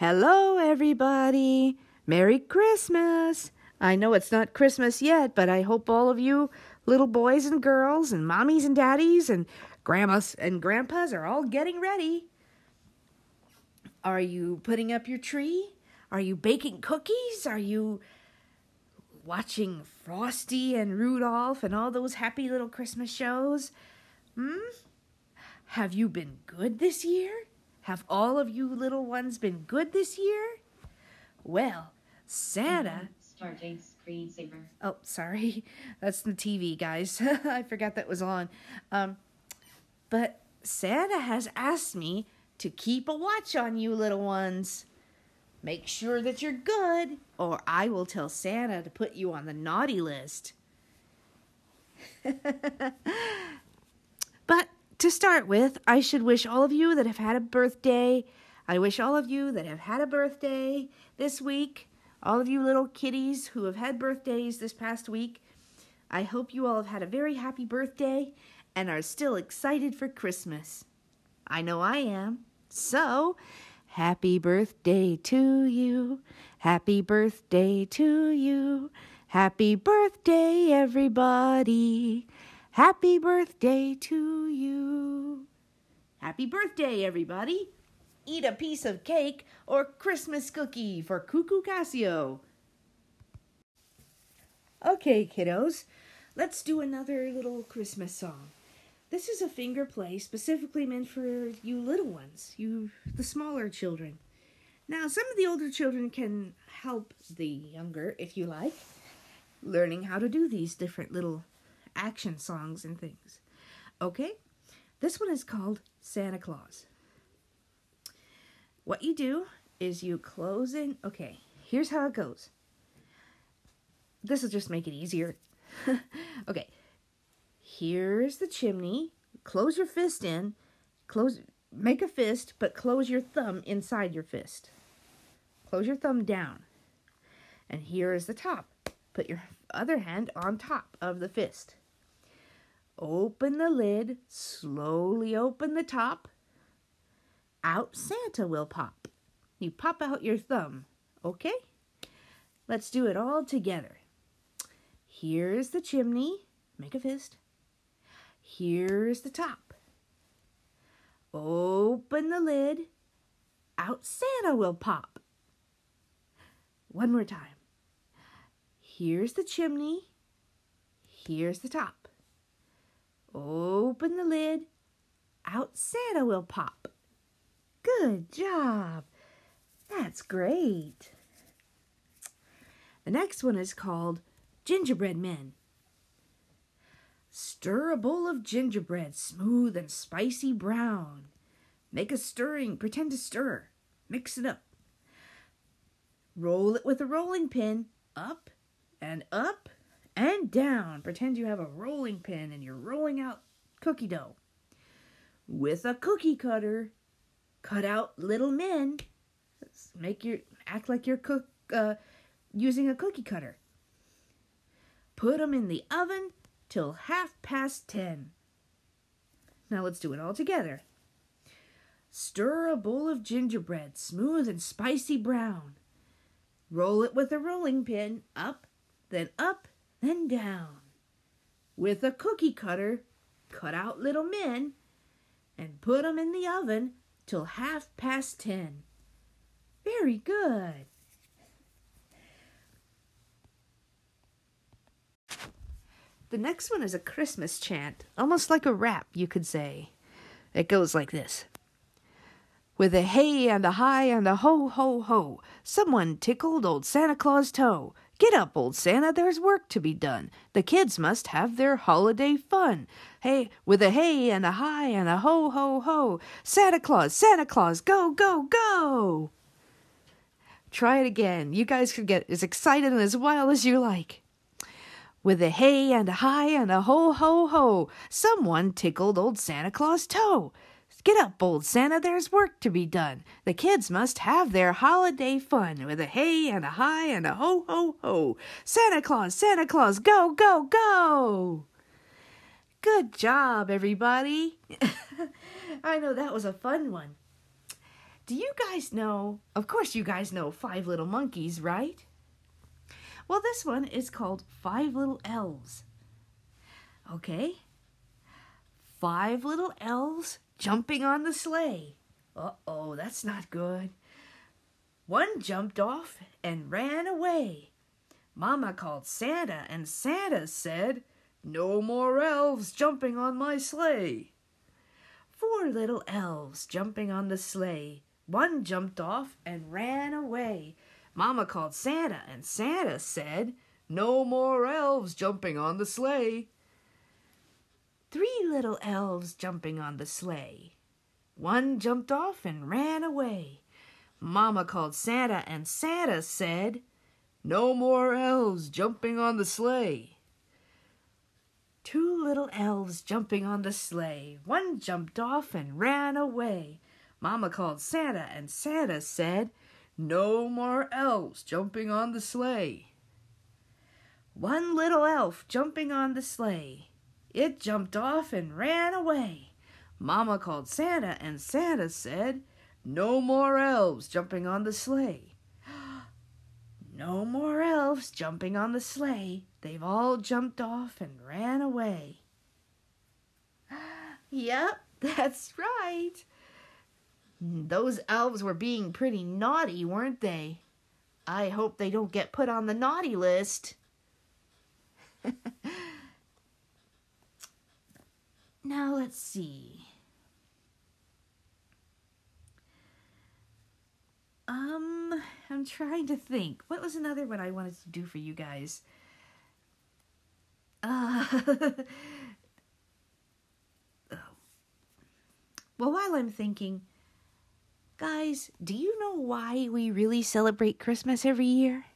Hello, everybody. Merry Christmas. I know it's not Christmas yet, but I hope all of you little boys and girls and mommies and daddies and grandmas and grandpas are all getting ready. Are you putting up your tree? Are you baking cookies? Are you watching Frosty and Rudolph and all those happy little Christmas shows? Hmm? Have you been good this year? Have all of you little ones been good this year? Well, Santa. Starting screensaver. Oh, sorry. That's the TV, guys. I forgot that was on. Um, but Santa has asked me to keep a watch on you little ones. Make sure that you're good, or I will tell Santa to put you on the naughty list. to start with, I should wish all of you that have had a birthday. I wish all of you that have had a birthday this week, all of you little kiddies who have had birthdays this past week, I hope you all have had a very happy birthday and are still excited for Christmas. I know I am. So, happy birthday to you. Happy birthday to you. Happy birthday, everybody. Happy birthday to you. Happy birthday, everybody. Eat a piece of cake or Christmas cookie for Cuckoo Cassio. Okay, kiddos, let's do another little Christmas song. This is a finger play specifically meant for you little ones, you the smaller children. Now, some of the older children can help the younger, if you like, learning how to do these different little action songs and things. Okay? This one is called Santa Claus. What you do is you close in. Okay, here's how it goes. This will just make it easier. okay, here's the chimney. Close your fist in. Close. Make a fist, but close your thumb inside your fist. Close your thumb down. And here is the top. Put your other hand on top of the fist. Open the lid, slowly open the top. Out Santa will pop. You pop out your thumb, okay? Let's do it all together. Here's the chimney. Make a fist. Here's the top. Open the lid. Out Santa will pop. One more time. Here's the chimney. Here's the top. Open the lid. Out Santa will pop. Good job. That's great. The next one is called Gingerbread Men. Stir a bowl of gingerbread, smooth and spicy brown. Make a stirring, pretend to stir. Mix it up. Roll it with a rolling pin, up and up and down. Pretend you have a rolling pin and you're rolling out cookie dough. With a cookie cutter, cut out little men. Make your act like you're cook uh, using a cookie cutter. Put them in the oven till half past ten. Now let's do it all together. Stir a bowl of gingerbread, smooth and spicy brown. Roll it with a rolling pin, up, then up, then down. With a cookie cutter, cut out little men and put 'em in the oven till half past ten. Very good. The next one is a Christmas chant, almost like a rap, you could say. It goes like this With a hey and a hi and a ho ho ho, someone tickled old Santa Claus' toe. Get up, old Santa, there's work to be done. The kids must have their holiday fun. Hey, with a hey and a hi and a ho ho ho, Santa Claus, Santa Claus, go, go, go! Try it again. You guys can get as excited and as wild as you like. With a hey and a hi and a ho ho ho, someone tickled old Santa Claus' toe. Get up, old Santa, there's work to be done. The kids must have their holiday fun with a hey and a hi and a ho ho ho. Santa Claus, Santa Claus, go, go, go! Good job, everybody. I know that was a fun one. Do you guys know? Of course, you guys know Five Little Monkeys, right? Well, this one is called Five Little Elves. Okay? Five little elves jumping on the sleigh. Uh oh, that's not good. One jumped off and ran away. Mama called Santa, and Santa said, No more elves jumping on my sleigh. Four little elves jumping on the sleigh. One jumped off and ran away. Mama called Santa, and Santa said, No more elves jumping on the sleigh. Three little elves jumping on the sleigh. One jumped off and ran away. Mama called Santa, and Santa said, No more elves jumping on the sleigh. Two little elves jumping on the sleigh. One jumped off and ran away. Mama called Santa, and Santa said, No more elves jumping on the sleigh. One little elf jumping on the sleigh. It jumped off and ran away. Mama called Santa, and Santa said, No more elves jumping on the sleigh. No more elves jumping on the sleigh. They've all jumped off and ran away. Yep, that's right. Those elves were being pretty naughty, weren't they? I hope they don't get put on the naughty list. now let's see. Um, I'm trying to think. What was another one I wanted to do for you guys? Uh, oh. well, while I'm thinking, guys, do you know why we really celebrate Christmas every year?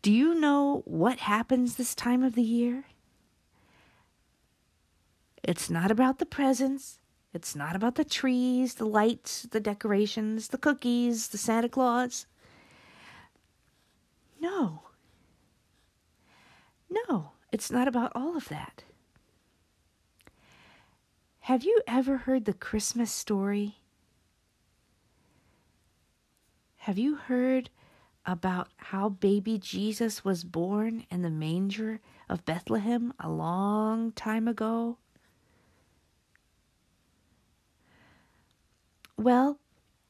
Do you know what happens this time of the year? It's not about the presents. It's not about the trees, the lights, the decorations, the cookies, the Santa Claus. No. No, it's not about all of that. Have you ever heard the Christmas story? Have you heard about how baby Jesus was born in the manger of Bethlehem a long time ago? Well,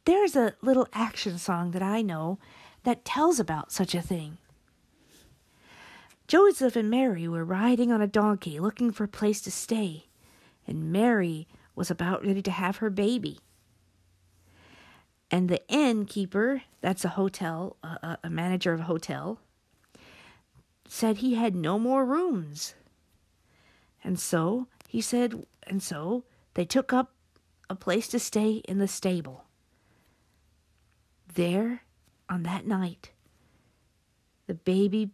there's a little action song that I know that tells about such a thing. Joseph and Mary were riding on a donkey looking for a place to stay, and Mary was about ready to have her baby. And the innkeeper, that's a hotel, a, a manager of a hotel, said he had no more rooms. And so he said, and so they took up a place to stay in the stable. There, on that night, the baby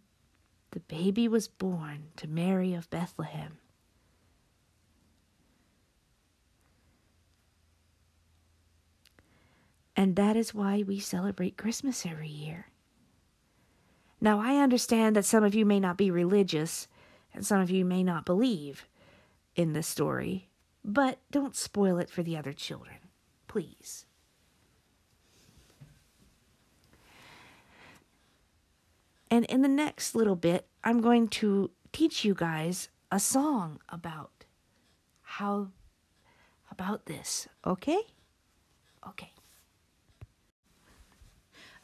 the baby was born to Mary of Bethlehem. And that is why we celebrate Christmas every year. Now, I understand that some of you may not be religious and some of you may not believe in this story, but don't spoil it for the other children, please. And in the next little bit, I'm going to teach you guys a song about how about this, okay? Okay.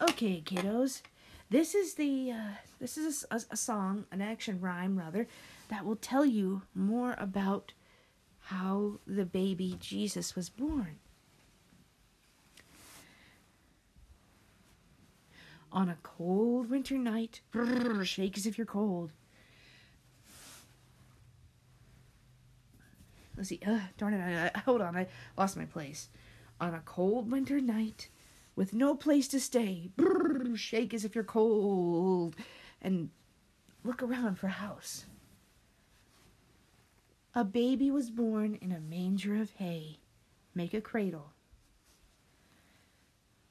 Okay, kiddos. This is the uh, this is a, a song, an action rhyme rather, that will tell you more about how the baby Jesus was born. On a cold winter night, brrr, shake as if you're cold. Let's see. Uh, darn it! I, hold on, I lost my place. On a cold winter night, with no place to stay, brrr, shake as if you're cold, and look around for a house. A baby was born in a manger of hay. Make a cradle.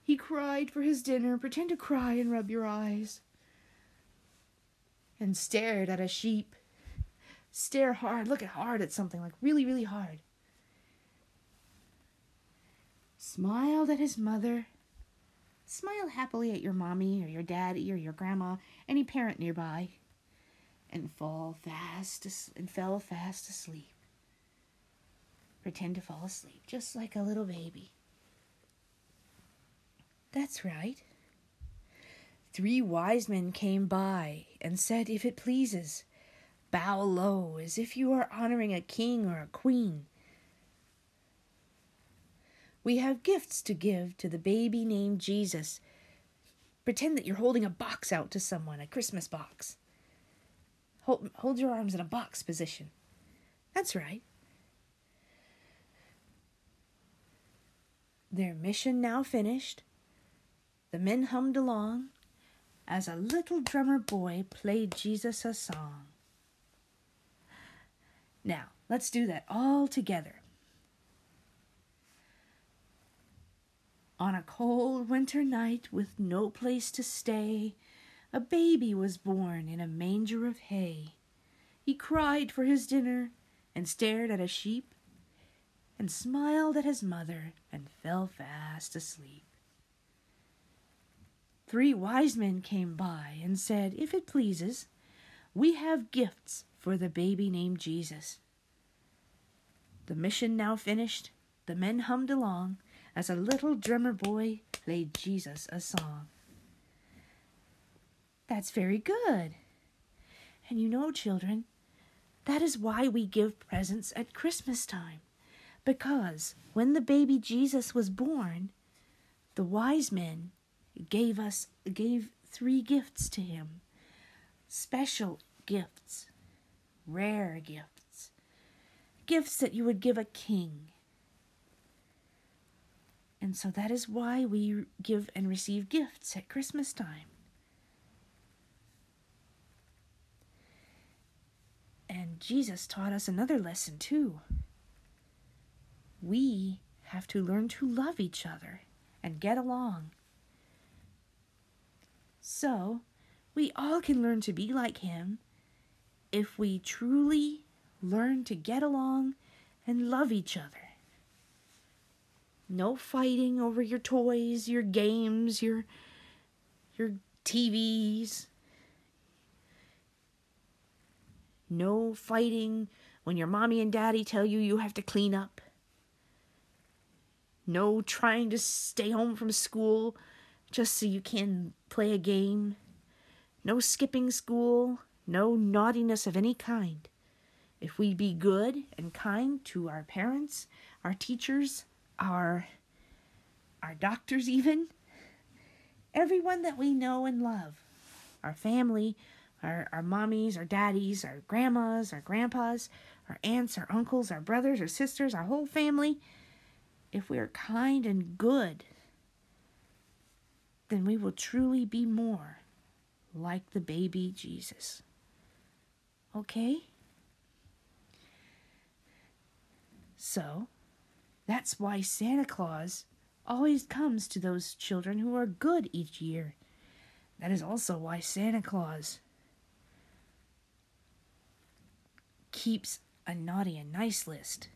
He cried for his dinner. Pretend to cry and rub your eyes. And stared at a sheep. Stare hard. Look at hard at something, like really, really hard. smiled at his mother. Smile happily at your mommy or your daddy or your grandma, any parent nearby, and fall fast as- and fell fast asleep. Pretend to fall asleep, just like a little baby. That's right. Three wise men came by and said, If it pleases, bow low as if you are honoring a king or a queen. We have gifts to give to the baby named Jesus. Pretend that you're holding a box out to someone, a Christmas box. Hold, hold your arms in a box position. That's right. Their mission now finished, the men hummed along as a little drummer boy played Jesus a song. Now, let's do that all together. On a cold winter night with no place to stay, a baby was born in a manger of hay. He cried for his dinner and stared at a sheep and smiled at his mother and fell fast asleep. Three wise men came by and said, If it pleases, we have gifts for the baby named Jesus. The mission now finished, the men hummed along as a little drummer boy played Jesus a song. That's very good. And you know, children, that is why we give presents at Christmas time. Because when the baby Jesus was born, the wise men gave us gave three gifts to him. Special gifts, rare gifts. Gifts that you would give a king. And so that is why we give and receive gifts at Christmas time. And Jesus taught us another lesson too. We have to learn to love each other and get along. So, we all can learn to be like Him if we truly learn to get along and love each other. No fighting over your toys, your games, your your TVs. No fighting when your mommy and daddy tell you you have to clean up. No trying to stay home from school just so you can play a game. No skipping school. No naughtiness of any kind. If we be good and kind to our parents, our teachers, our our doctors even, everyone that we know and love, our family, our, our mommies, our daddies, our grandmas, our grandpas, our aunts, our uncles, our brothers, our sisters, our whole family, if we are kind and good, then we will truly be more like the baby Jesus. Okay? So, that's why Santa Claus always comes to those children who are good each year. That is also why Santa Claus keeps a naughty and nice list.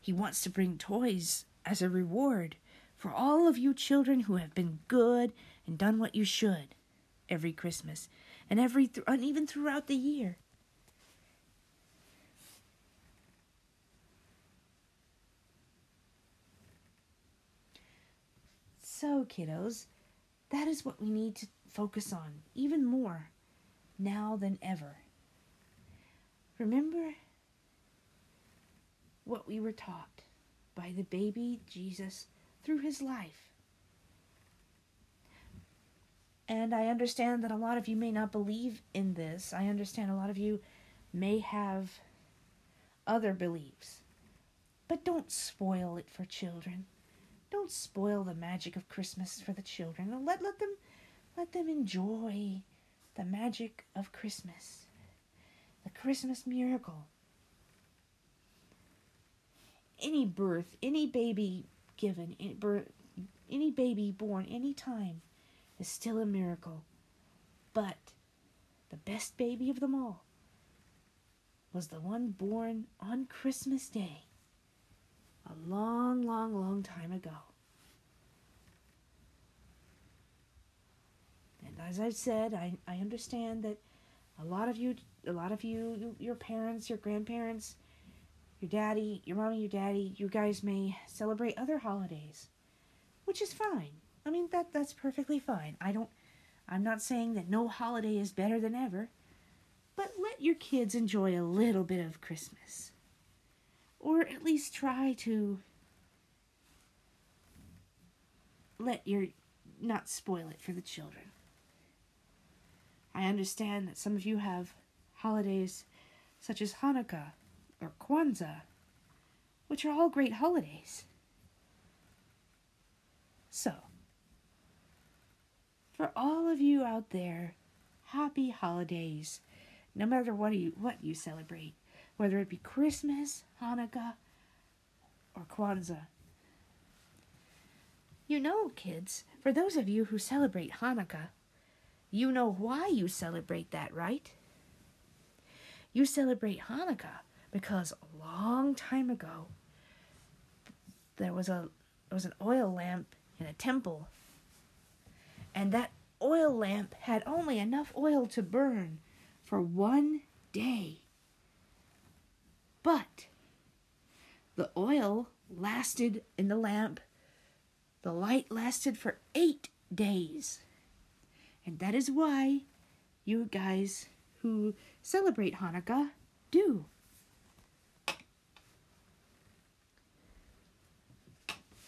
He wants to bring toys as a reward for all of you children who have been good and done what you should every Christmas and every th- and even throughout the year. So, kiddos, that is what we need to focus on even more now than ever. Remember what we were taught by the baby Jesus through his life. And I understand that a lot of you may not believe in this. I understand a lot of you may have other beliefs. But don't spoil it for children. Don't spoil the magic of Christmas for the children. Let let them let them enjoy the magic of Christmas. Christmas miracle. Any birth, any baby given, any, birth, any baby born any time is still a miracle. But the best baby of them all was the one born on Christmas Day a long, long, long time ago. And as I've said, I, I understand that a lot of you a lot of you, your parents, your grandparents, your daddy, your mommy, your daddy, you guys may celebrate other holidays, which is fine. I mean that that's perfectly fine. I don't I'm not saying that no holiday is better than ever, but let your kids enjoy a little bit of Christmas. Or at least try to let your not spoil it for the children. I understand that some of you have holidays such as Hanukkah or Kwanzaa, which are all great holidays. So, for all of you out there, happy holidays, no matter what you what you celebrate, whether it be Christmas, Hanukkah, or Kwanzaa. You know, kids, for those of you who celebrate Hanukkah, you know why you celebrate that, right? You celebrate Hanukkah because a long time ago there was a there was an oil lamp in a temple and that oil lamp had only enough oil to burn for one day. But the oil lasted in the lamp, the light lasted for eight days. And that is why you guys who celebrate Hanukkah do.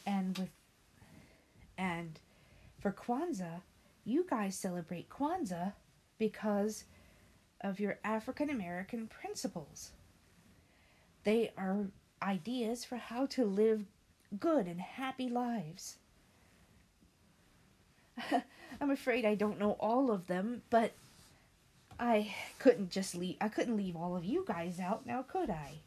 And with and for Kwanzaa, you guys celebrate Kwanzaa because of your African American principles. They are ideas for how to live good and happy lives. I'm afraid I don't know all of them, but I couldn't just leave I couldn't leave all of you guys out now, could I?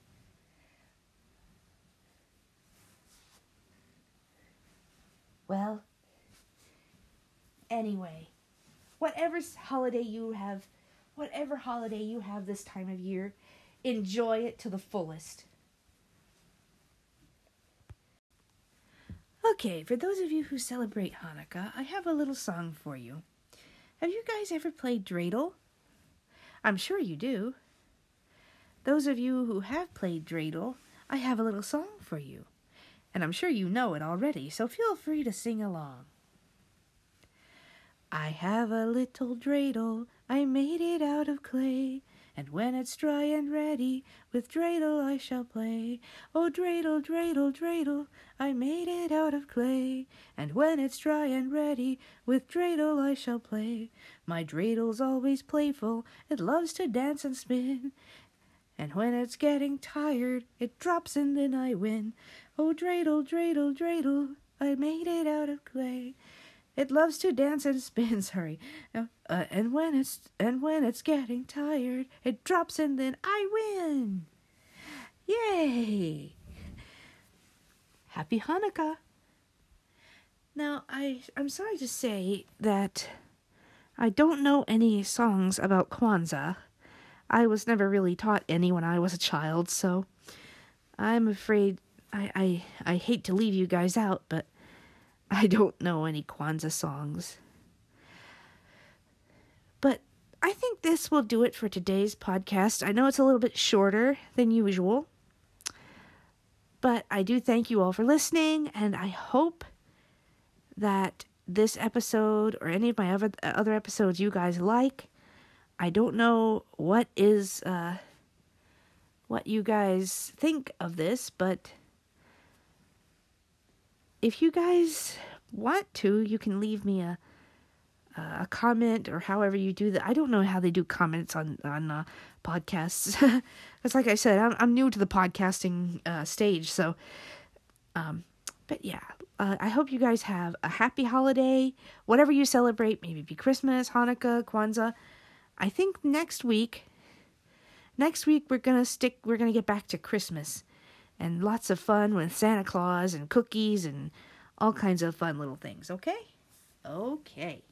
Well, anyway, whatever holiday you have, whatever holiday you have this time of year, enjoy it to the fullest. Okay, for those of you who celebrate Hanukkah, I have a little song for you. Have you guys ever played dreidel? I'm sure you do. Those of you who have played dreidel, I have a little song for you. And I'm sure you know it already, so feel free to sing along. I have a little dreidel, I made it out of clay. And when it's dry and ready, with dreidel I shall play. Oh, dreidel, dreidel, dreidel, I made And when it's dry and ready, with dreidel I shall play. My dreidel's always playful, it loves to dance and spin. And when it's getting tired, it drops and then I win. Oh, dreidel, dreidel, dreidel, I made it out of clay. It loves to dance and spin. Sorry, uh, uh, and when it's and when it's getting tired, it drops and then I win. Yay! Happy Hanukkah. Now I I'm sorry to say that I don't know any songs about Kwanzaa. I was never really taught any when I was a child, so I'm afraid I I, I hate to leave you guys out, but I don't know any Kwanzaa songs. But I think this will do it for today's podcast. I know it's a little bit shorter than usual. But I do thank you all for listening, and I hope that this episode or any of my other other episodes you guys like. I don't know what is uh, what you guys think of this, but if you guys want to, you can leave me a a comment or however you do that. I don't know how they do comments on on uh, podcasts. Because, like I said, I'm I'm new to the podcasting uh, stage, so um, but yeah, uh, I hope you guys have a happy holiday, whatever you celebrate. Maybe be Christmas, Hanukkah, Kwanzaa. I think next week, next week we're gonna stick. We're gonna get back to Christmas, and lots of fun with Santa Claus and cookies and all kinds of fun little things. Okay, okay.